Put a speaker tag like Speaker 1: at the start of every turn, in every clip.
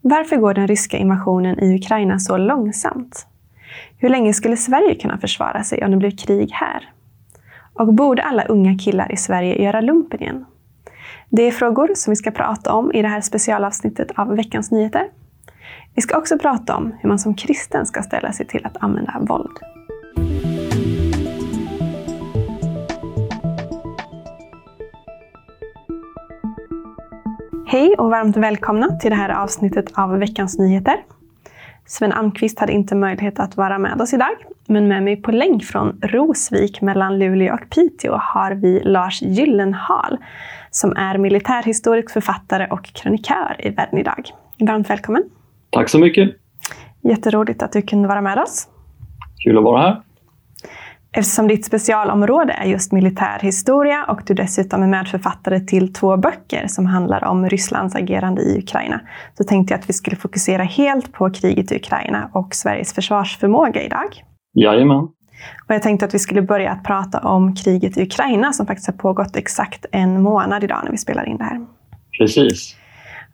Speaker 1: Varför går den ryska invasionen i Ukraina så långsamt? Hur länge skulle Sverige kunna försvara sig om det blev krig här? Och borde alla unga killar i Sverige göra lumpen igen? Det är frågor som vi ska prata om i det här specialavsnittet av Veckans Nyheter. Vi ska också prata om hur man som kristen ska ställa sig till att använda våld. Hej och varmt välkomna till det här avsnittet av Veckans Nyheter. Sven Almqvist hade inte möjlighet att vara med oss idag, men med mig på länk från Rosvik mellan Luleå och Piteå har vi Lars Gyllenhal som är militärhistorisk författare och krönikör i Världen idag. Varmt välkommen!
Speaker 2: Tack så mycket!
Speaker 1: Jätteroligt att du kunde vara med oss.
Speaker 2: Kul att vara här.
Speaker 1: Eftersom ditt specialområde är just militärhistoria och du dessutom är medförfattare till två böcker som handlar om Rysslands agerande i Ukraina, så tänkte jag att vi skulle fokusera helt på kriget i Ukraina och Sveriges försvarsförmåga idag.
Speaker 2: Jajamän.
Speaker 1: Och jag tänkte att vi skulle börja att prata om kriget i Ukraina som faktiskt har pågått exakt en månad idag när vi spelar in det här.
Speaker 2: Precis.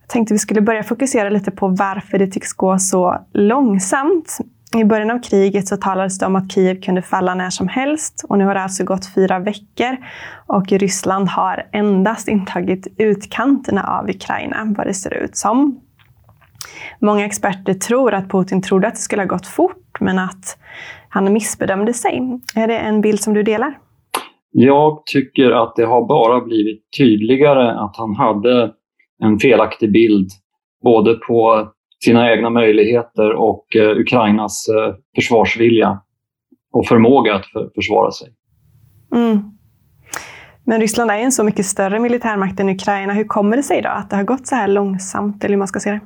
Speaker 1: Jag tänkte att vi skulle börja fokusera lite på varför det tycks gå så långsamt. I början av kriget så talades det om att Kiev kunde falla när som helst och nu har det alltså gått fyra veckor och Ryssland har endast intagit utkanterna av Ukraina, vad det ser ut som. Många experter tror att Putin trodde att det skulle ha gått fort, men att han missbedömde sig. Är det en bild som du delar?
Speaker 2: Jag tycker att det har bara blivit tydligare att han hade en felaktig bild både på sina egna möjligheter och eh, Ukrainas eh, försvarsvilja och förmåga att för, försvara sig.
Speaker 1: Mm. Men Ryssland är en så mycket större militärmakt än Ukraina. Hur kommer det sig då att det har gått så här långsamt, eller hur man ska se det?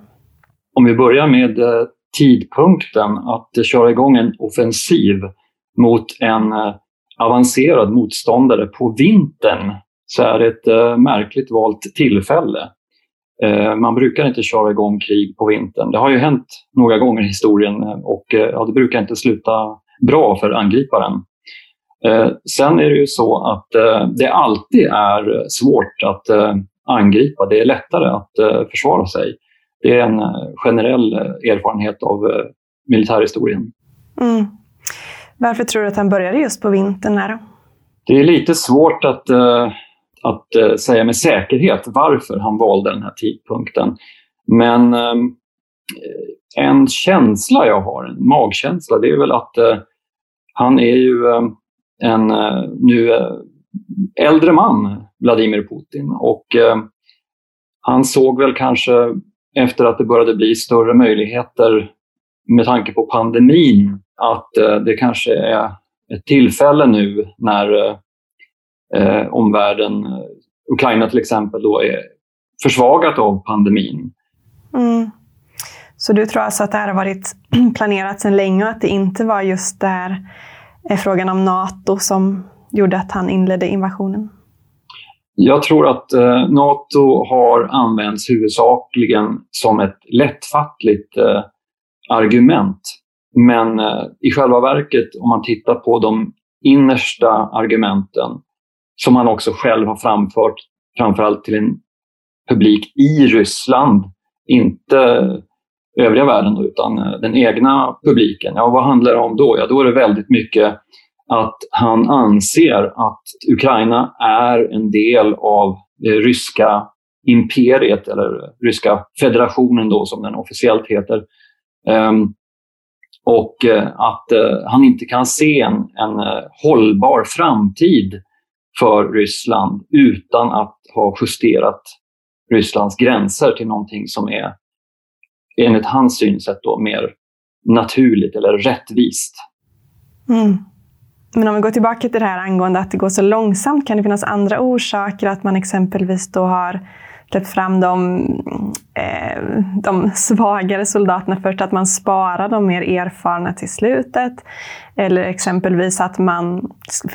Speaker 2: Om vi börjar med eh, tidpunkten att köra igång en offensiv mot en avancerad motståndare på vintern så är det ett märkligt valt tillfälle. Eh, man brukar inte köra igång krig på vintern. Det har ju hänt några gånger i historien och ja, det brukar inte sluta bra för angriparen. Sen är det ju så att det alltid är svårt att angripa. Det är lättare att försvara sig. Det är en generell erfarenhet av militärhistorien.
Speaker 1: Mm. Varför tror du att han började just på vintern? Här?
Speaker 2: Det är lite svårt att att eh, säga med säkerhet varför han valde den här tidpunkten. Men ehm, eh, en känsla jag har, en magkänsla, det är väl att eh, han är ju ehm, eh, en nu eh, äldre man, Vladimir Putin. Och ehm, han såg väl kanske efter att det började bli större möjligheter med tanke på pandemin att eh, det kanske är ett tillfälle nu när eh, eh, omvärlden, Ukraina till exempel, då är försvagat av pandemin.
Speaker 1: Mm. Så du tror alltså att det här har varit planerat sedan länge och att det inte var just där är frågan om Nato som gjorde att han inledde invasionen?
Speaker 2: Jag tror att eh, Nato har använts huvudsakligen som ett lättfattligt eh, argument. Men eh, i själva verket, om man tittar på de innersta argumenten, som han också själv har framfört, framförallt till en publik i Ryssland, inte övriga världen då, utan eh, den egna publiken. Ja, vad handlar det om då? Ja, då är det väldigt mycket att han anser att Ukraina är en del av det ryska imperiet, eller eh, ryska federationen då, som den officiellt heter. Um, och att uh, han inte kan se en, en uh, hållbar framtid för Ryssland utan att ha justerat Rysslands gränser till någonting som är enligt hans synsätt då, mer naturligt eller rättvist.
Speaker 1: Mm. Men om vi går tillbaka till det här angående att det går så långsamt, kan det finnas andra orsaker? Att man exempelvis då har släppt fram de, eh, de svagare soldaterna först, att man sparar de mer erfarna till slutet. Eller exempelvis att man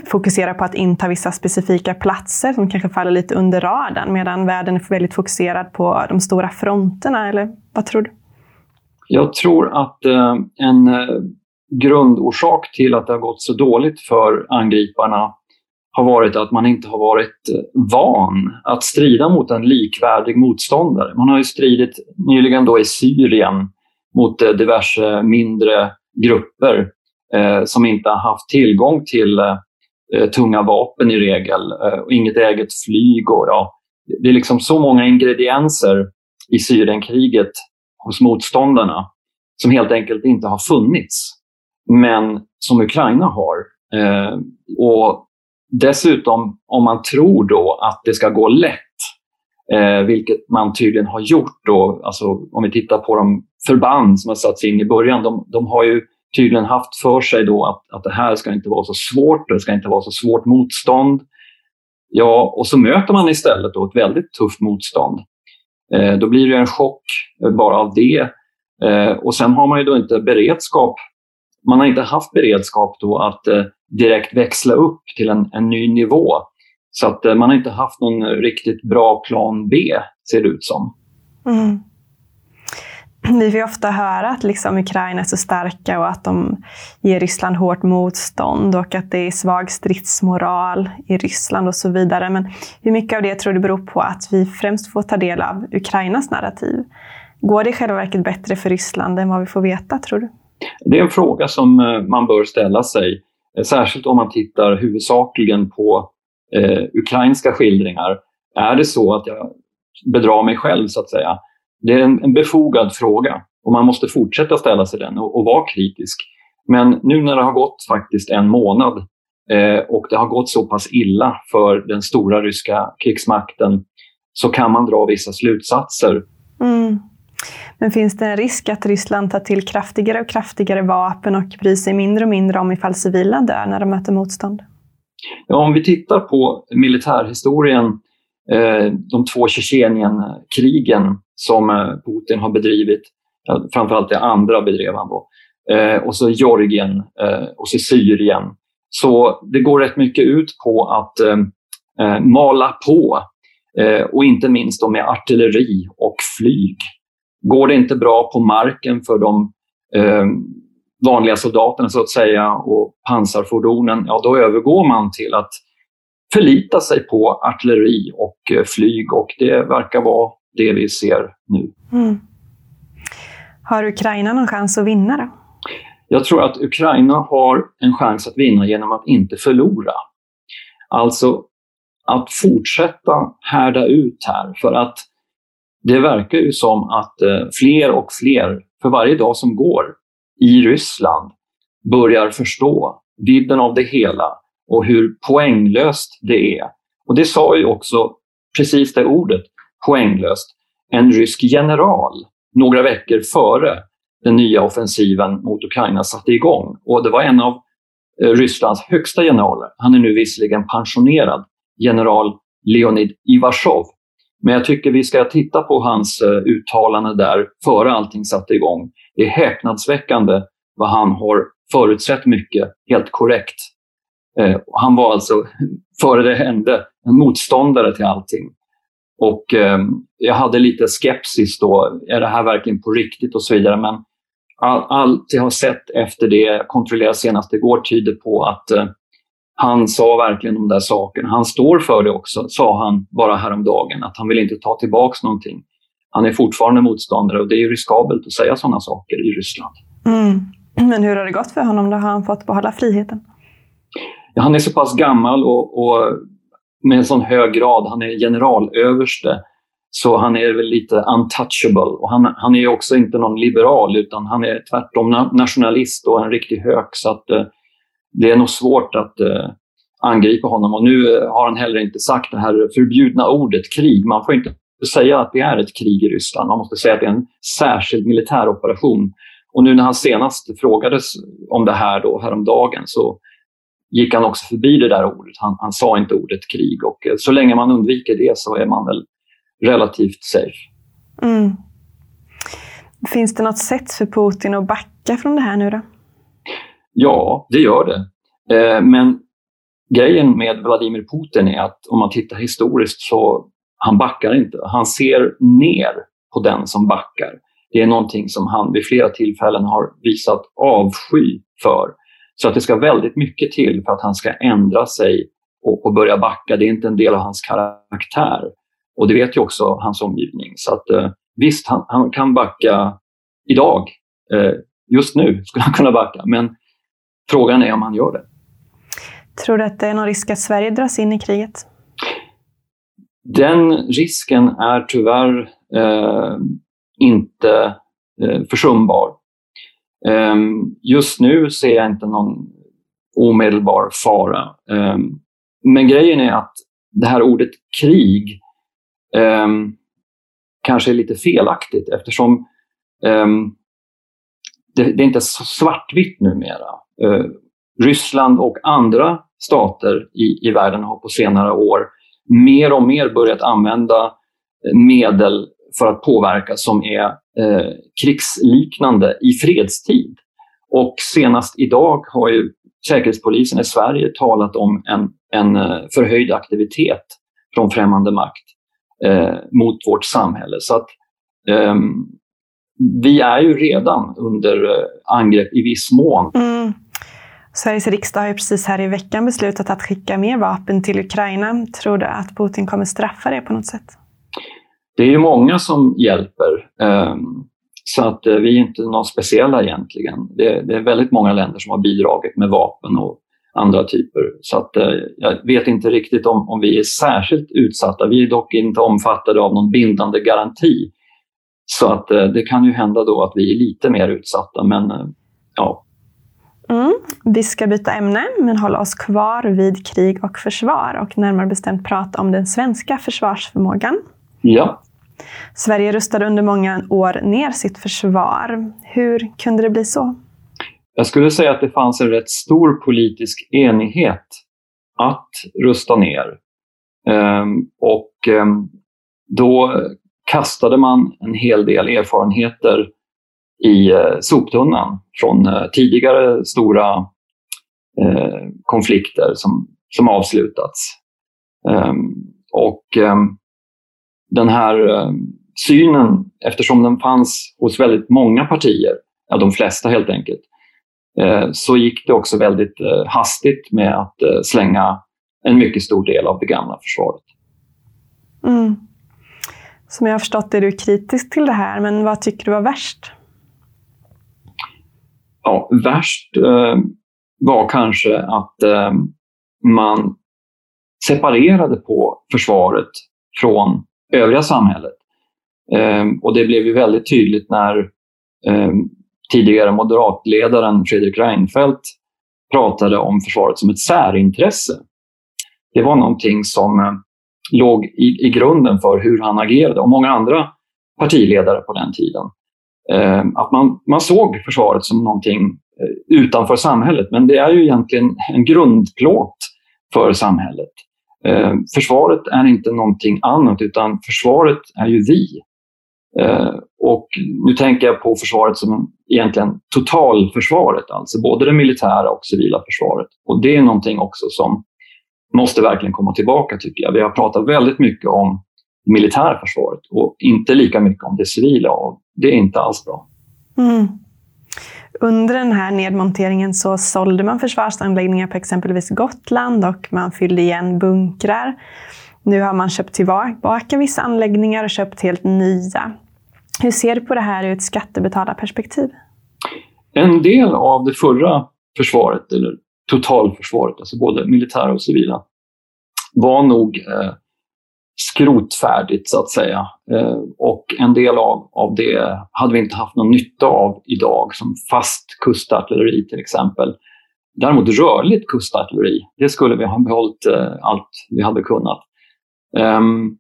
Speaker 1: fokuserar på att inta vissa specifika platser som kanske faller lite under radarn, medan världen är väldigt fokuserad på de stora fronterna. Eller vad tror du?
Speaker 2: Jag tror att eh, en eh, grundorsak till att det har gått så dåligt för angriparna har varit att man inte har varit eh, van att strida mot en likvärdig motståndare. Man har ju stridit nyligen då i Syrien mot eh, diverse mindre grupper eh, som inte har haft tillgång till eh, eh, tunga vapen i regel eh, och inget eget flyg. Och, ja, det är liksom så många ingredienser i Syrienkriget hos motståndarna som helt enkelt inte har funnits, men som Ukraina har. Eh, och Dessutom, om man tror då att det ska gå lätt, eh, vilket man tydligen har gjort då, alltså om vi tittar på de förband som har satts in i början, de, de har ju tydligen haft för sig då att, att det här ska inte vara så svårt, det ska inte vara så svårt motstånd. Ja, och så möter man istället då ett väldigt tufft motstånd. Eh, då blir det en chock eh, bara av det. Eh, och sen har man ju då inte beredskap. Man har inte haft beredskap då att eh, direkt växla upp till en, en ny nivå. Så att eh, man har inte haft någon riktigt bra plan B, ser det ut som. Mm.
Speaker 1: Vi får ofta höra att liksom Ukraina är så starka och att de ger Ryssland hårt motstånd och att det är svag stridsmoral i Ryssland och så vidare. Men hur mycket av det tror du beror på att vi främst får ta del av Ukrainas narrativ? Går det i själva verket bättre för Ryssland än vad vi får veta, tror du?
Speaker 2: Det är en fråga som eh, man bör ställa sig. Särskilt om man tittar huvudsakligen på eh, ukrainska skildringar. Är det så att jag bedrar mig själv, så att säga? Det är en, en befogad fråga och man måste fortsätta ställa sig den och, och vara kritisk. Men nu när det har gått faktiskt en månad eh, och det har gått så pass illa för den stora ryska krigsmakten så kan man dra vissa slutsatser. Mm.
Speaker 1: Men finns det en risk att Ryssland tar till kraftigare och kraftigare vapen och bryr sig mindre och mindre om ifall civila dör när de möter motstånd?
Speaker 2: Ja, om vi tittar på militärhistorien, eh, de två Tjetjenienkrigen som eh, Putin har bedrivit, framförallt det andra bedrev han då, eh, och så Georgien och så Syrien. Så det går rätt mycket ut på att mala på och inte minst med artilleri och flyg. Går det inte bra på marken för de eh, vanliga soldaterna så att säga och pansarfordonen, ja då övergår man till att förlita sig på artilleri och eh, flyg och det verkar vara det vi ser nu. Mm.
Speaker 1: Har Ukraina någon chans att vinna då?
Speaker 2: Jag tror att Ukraina har en chans att vinna genom att inte förlora. Alltså att fortsätta härda ut här för att det verkar ju som att eh, fler och fler, för varje dag som går, i Ryssland börjar förstå vidden av det hela och hur poänglöst det är. Och det sa ju också precis det ordet, poänglöst, en rysk general några veckor före den nya offensiven mot Ukraina satte igång. Och det var en av eh, Rysslands högsta generaler. Han är nu visserligen pensionerad, general Leonid Ivashov. Men jag tycker vi ska titta på hans eh, uttalande där före allting satte igång. Det är häpnadsväckande vad han har förutsett mycket, helt korrekt. Eh, han var alltså, före det hände, en motståndare till allting. Och eh, jag hade lite skepsis då, är det här verkligen på riktigt och så vidare. Men all, allt jag har sett efter det, jag kontrollerade senast igår, tyder på att eh, han sa verkligen de där sakerna. Han står för det också, sa han bara häromdagen, att han vill inte ta tillbaks någonting. Han är fortfarande motståndare och det är riskabelt att säga sådana saker i Ryssland.
Speaker 1: Mm. Men hur har det gått för honom då? Har han fått behålla friheten?
Speaker 2: Ja, han är så pass gammal och, och med en sån hög grad. Han är generalöverste. Så han är väl lite untouchable. Och han, han är också inte någon liberal utan han är tvärtom nationalist och en riktig hök. Så att, eh, det är nog svårt att eh, angripa honom. Och nu eh, har han heller inte sagt det här förbjudna ordet krig. Man får inte säga att det är ett krig i Ryssland. Man måste säga att det är en särskild militär operation. Och nu när han senast frågades om det här då, häromdagen så gick han också förbi det där ordet. Han, han sa inte ordet krig och eh, så länge man undviker det så är man väl relativt safe. Mm.
Speaker 1: Finns det något sätt för Putin att backa från det här nu då?
Speaker 2: Ja, det gör det. Eh, men grejen med Vladimir Putin är att om man tittar historiskt så han backar inte. Han ser ner på den som backar. Det är någonting som han vid flera tillfällen har visat avsky för. Så att det ska väldigt mycket till för att han ska ändra sig och, och börja backa. Det är inte en del av hans karaktär. Och det vet ju också hans omgivning. Så att, eh, visst, han, han, kan backa idag. Eh, just nu skulle han kunna backa, men frågan är om han gör det.
Speaker 1: Tror du att det är någon risk att Sverige dras in i kriget?
Speaker 2: Den risken är tyvärr eh, inte eh, försumbar. Eh, just nu ser jag inte någon omedelbar fara. Eh, men grejen är att det här ordet krig eh, kanske är lite felaktigt eftersom eh, det, det, är inte så svartvitt numera. Eh, Ryssland och andra stater i, i världen har på senare år mer och mer börjat använda eh, medel för att påverka som är eh, krigsliknande i fredstid. Och senast idag har ju Säkerhetspolisen i Sverige talat om en, en eh, förhöjd aktivitet från främmande makt eh, mot vårt samhälle. Så att eh, vi är ju redan under eh, angrepp i viss mån.
Speaker 1: Mm. Sveriges riksdag har ju precis här i veckan beslutat att skicka mer vapen till Ukraina. Tror du att Putin kommer straffa det på något sätt?
Speaker 2: Det är ju många som hjälper. Ehm, så att eh, vi är inte några speciella egentligen. Det, är väldigt många länder som har bidragit med vapen och andra typer. Så att eh, jag vet inte riktigt om, om vi är särskilt utsatta. Vi är dock inte omfattade av någon bindande garanti. Så att eh, det kan ju hända då att vi är lite mer utsatta. Men ja,
Speaker 1: Mm. Vi ska byta ämne, men hålla oss kvar vid krig och försvar och närmare bestämt prata om den svenska försvarsförmågan.
Speaker 2: Ja.
Speaker 1: Sverige rustade under många år ner sitt försvar. Hur kunde det bli så?
Speaker 2: Jag skulle säga att det fanns en rätt stor politisk enighet att rusta ner. Ehm, och ehm, då kastade man en hel del erfarenheter i eh, soptunnan från eh, tidigare stora eh, konflikter som, som avslutats. Ehm, och ehm, den här ehm, synen, eftersom den fanns hos väldigt många partier, ja, de flesta helt enkelt, så gick det också väldigt hastigt med att slänga en mycket stor del av det gamla försvaret.
Speaker 1: Mm. Som jag har förstått är du kritisk till det här, men vad tycker du var värst?
Speaker 2: ja, värst eh, var kanske att eh, man separerade på försvaret från övriga samhället. Eh, och det blev ju väldigt tydligt när eh, tidigare moderatledaren Fredrik Reinfeldt pratade om försvaret som ett särintresse. Det var någonting som eh, låg i, i grunden för hur han agerade och många andra partiledare på den tiden. Eh, att man, man såg försvaret som någonting eh, utanför samhället, men det är ju egentligen en grundplåt för samhället. Eh, försvaret är inte någonting annat, utan försvaret är ju vi. Ehm, och nu tänker jag på försvaret som egentligen totalförsvaret, alltså både det militära och civila försvaret. Och det är någonting också som måste verkligen komma tillbaka tycker jag. Vi har pratat väldigt mycket om militära försvaret och inte lika mycket om det civila. Och det är inte alls bra.
Speaker 1: Mm. Under den här nedmonteringen så sålde man försvarsanläggningar på exempelvis Gotland och man fyllde igen bunkrar. Nu har man köpt tillbaka vissa anläggningar och köpt helt nya. Hur ser du på det här ur ett skattebetalarperspektiv?
Speaker 2: En del av det förra försvaret, eller totalförsvaret, alltså både militära och civila, var nog eh, skrotfärdigt så att säga. Eh, och en del av, av det hade vi inte haft någon nytta av idag, som fast kustartilleri till exempel. Däremot rörligt kustartilleri, det skulle vi ha behållit eh, allt vi hade kunnat. Ehm,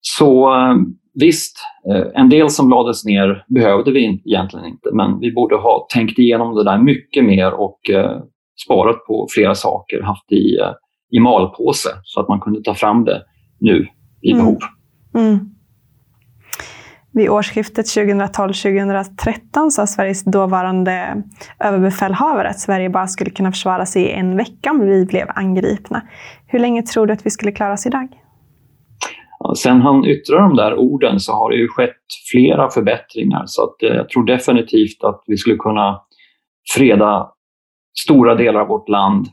Speaker 2: så eh, visst, eh, en del som lades ner behövde vi egentligen inte, men vi borde ha tänkt igenom det där mycket mer och eh, sparat på flera saker, haft i, eh, i malpåse så att man kunde ta fram det nu i mm. behov. Mm.
Speaker 1: Vid årsskiftet 2012-2013 sa Sveriges dåvarande överbefälhavare att Sverige bara skulle kunna försvara sig i en vecka om vi blev angripna. Hur länge tror du att vi skulle klara oss idag?
Speaker 2: Sen han yttrade de där orden så har det ju skett flera förbättringar så att, eh, jag tror definitivt att vi skulle kunna freda stora delar av vårt land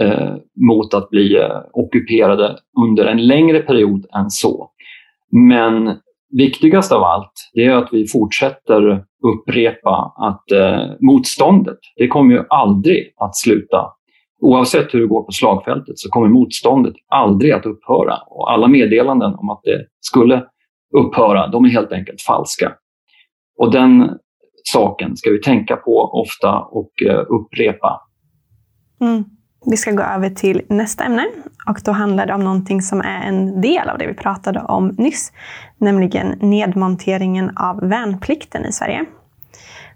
Speaker 2: eh, mot att bli eh, ockuperade under en längre period än så. Men viktigast av allt det är att vi fortsätter upprepa att eh, motståndet, det kommer ju aldrig att sluta. Oavsett hur det går på slagfältet så kommer motståndet aldrig att upphöra. Och alla meddelanden om att det skulle upphöra, de är helt enkelt falska. Och den saken ska vi tänka på ofta och eh, upprepa.
Speaker 1: Mm. Vi ska gå över till nästa ämne och då handlar det om någonting som är en del av det vi pratade om nyss, nämligen nedmonteringen av värnplikten i Sverige.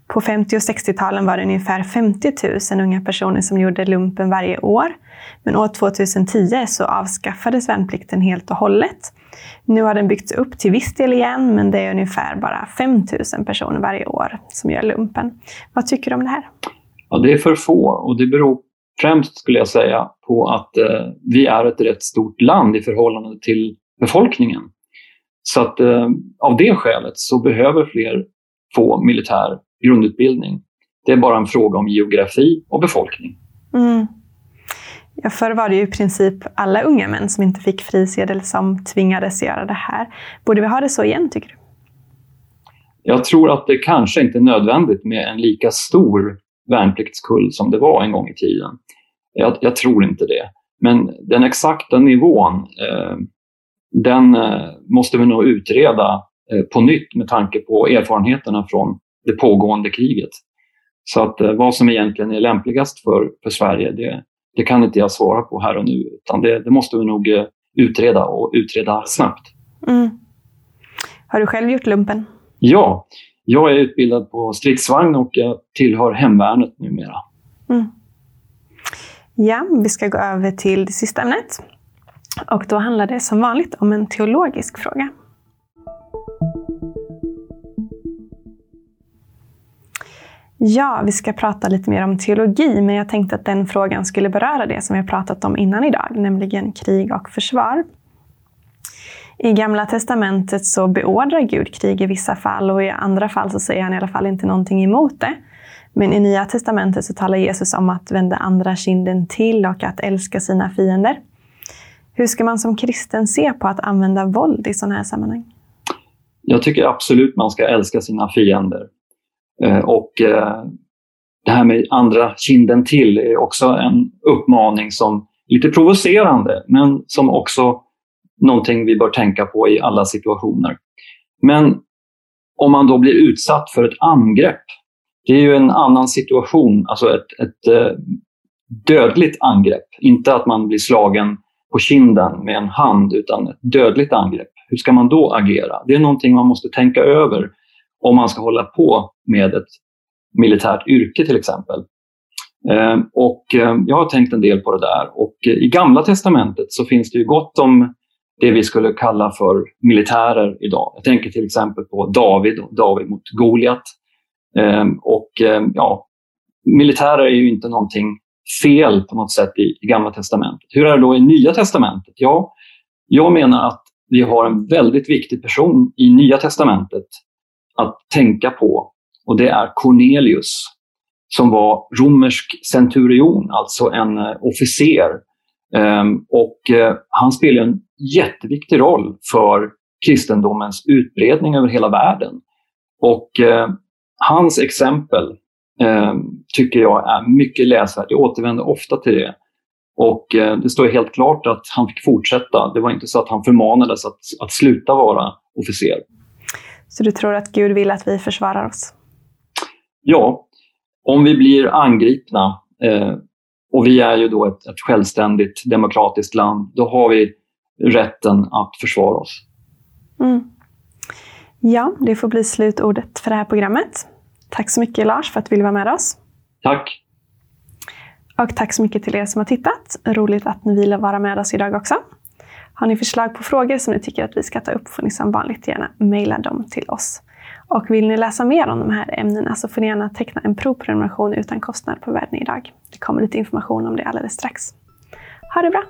Speaker 1: På 50 och 60-talen var det ungefär 50 000 unga personer som gjorde lumpen varje år. Men år 2010 så avskaffades värnplikten helt och hållet. Nu har den byggts upp till viss del igen, men det är ungefär bara 5 000 personer varje år som gör lumpen. Vad tycker du om det här?
Speaker 2: Ja, det är för få och det beror främst, skulle jag säga, på att eh, vi är ett rätt stort land i förhållande till befolkningen. Så att eh, av det skälet så behöver fler få militär grundutbildning. Det är bara en fråga om geografi och befolkning.
Speaker 1: Mm. Ja, förr var det ju i princip alla unga män som inte fick frisedel som tvingades göra det här. Borde vi ha det så igen, tycker du?
Speaker 2: Jag tror att det kanske inte är nödvändigt med en lika stor värnpliktskull som det var en gång i tiden. Jag, jag tror inte det. Men den exakta nivån, eh, den eh, måste vi nog utreda eh, på nytt med tanke på erfarenheterna från det pågående kriget. Så att eh, vad som egentligen är lämpligast för, för Sverige, det, det kan inte jag svara på här och nu. Utan det, det måste vi nog eh, utreda och utreda snabbt. Mm.
Speaker 1: Har du själv gjort lumpen?
Speaker 2: Ja, jag är utbildad på stridsvagn och jag tillhör hemvärnet numera. Mm.
Speaker 1: Ja, vi ska gå över till det sista ämnet. Och då handlar det som vanligt om en teologisk fråga. Ja, vi ska prata lite mer om teologi, men jag tänkte att den frågan skulle beröra det som vi har pratat om innan idag, nämligen krig och försvar. I Gamla Testamentet så beordrar Gud krig i vissa fall och i andra fall så säger han i alla fall inte någonting emot det. Men i Nya Testamentet så talar Jesus om att vända andra kinden till och att älska sina fiender. Hur ska man som kristen se på att använda våld i sådana här sammanhang?
Speaker 2: Jag tycker absolut man ska älska sina fiender. Eh, och eh, det här med andra kinden till är också en uppmaning som är lite provocerande, men som också någonting vi bör tänka på i alla situationer. Men om man då blir utsatt för ett angrepp, det är ju en annan situation, alltså ett, ett eh, dödligt angrepp. Inte att man blir slagen på kinden med en hand, utan ett dödligt angrepp. Hur ska man då agera? Det är någonting man måste tänka över om man ska hålla på med ett militärt yrke till exempel. Ehm, och ehm, jag har tänkt en del på det där och eh, i Gamla Testamentet så finns det ju gott om det vi skulle kalla för militärer idag. Jag tänker till exempel på David och David mot Goliat. Ehm, och ja, militärer är ju inte någonting fel på något sätt i, Gamla Testamentet. Hur är det då i Nya Testamentet? Ja, jag menar att vi har en väldigt viktig person i Nya Testamentet att tänka på och det är Cornelius som var romersk centurion, alltså en eh, officer. Ehm, och eh, han spelar en jätteviktig roll för kristendomens utbredning över hela världen. Och eh, hans exempel ehm, tycker jag är mycket läsvärt. Jag återvänder ofta till det. Och det står helt klart att han fick fortsätta. Det var inte så att han förmanades att, att sluta vara officer.
Speaker 1: Så du tror att Gud vill att vi försvarar oss?
Speaker 2: Ja, om vi blir angripna eh, och vi är ju då ett, ett självständigt demokratiskt land, då har vi rätten att försvara oss. Mm.
Speaker 1: Ja, det får bli slutordet för det här programmet. Tack så mycket Lars för att du ville vara med oss.
Speaker 2: Tack.
Speaker 1: Och tack så mycket till er som har tittat. Roligt att ni ville vara med oss idag också. Har ni förslag på frågor som ni tycker att vi ska ta upp får ni som vanligt gärna mejla dem till oss. Och vill ni läsa mer om de här ämnena så får ni gärna teckna en provprenumeration utan kostnad på Världen idag. Det kommer lite information om det alldeles strax. Ha det bra!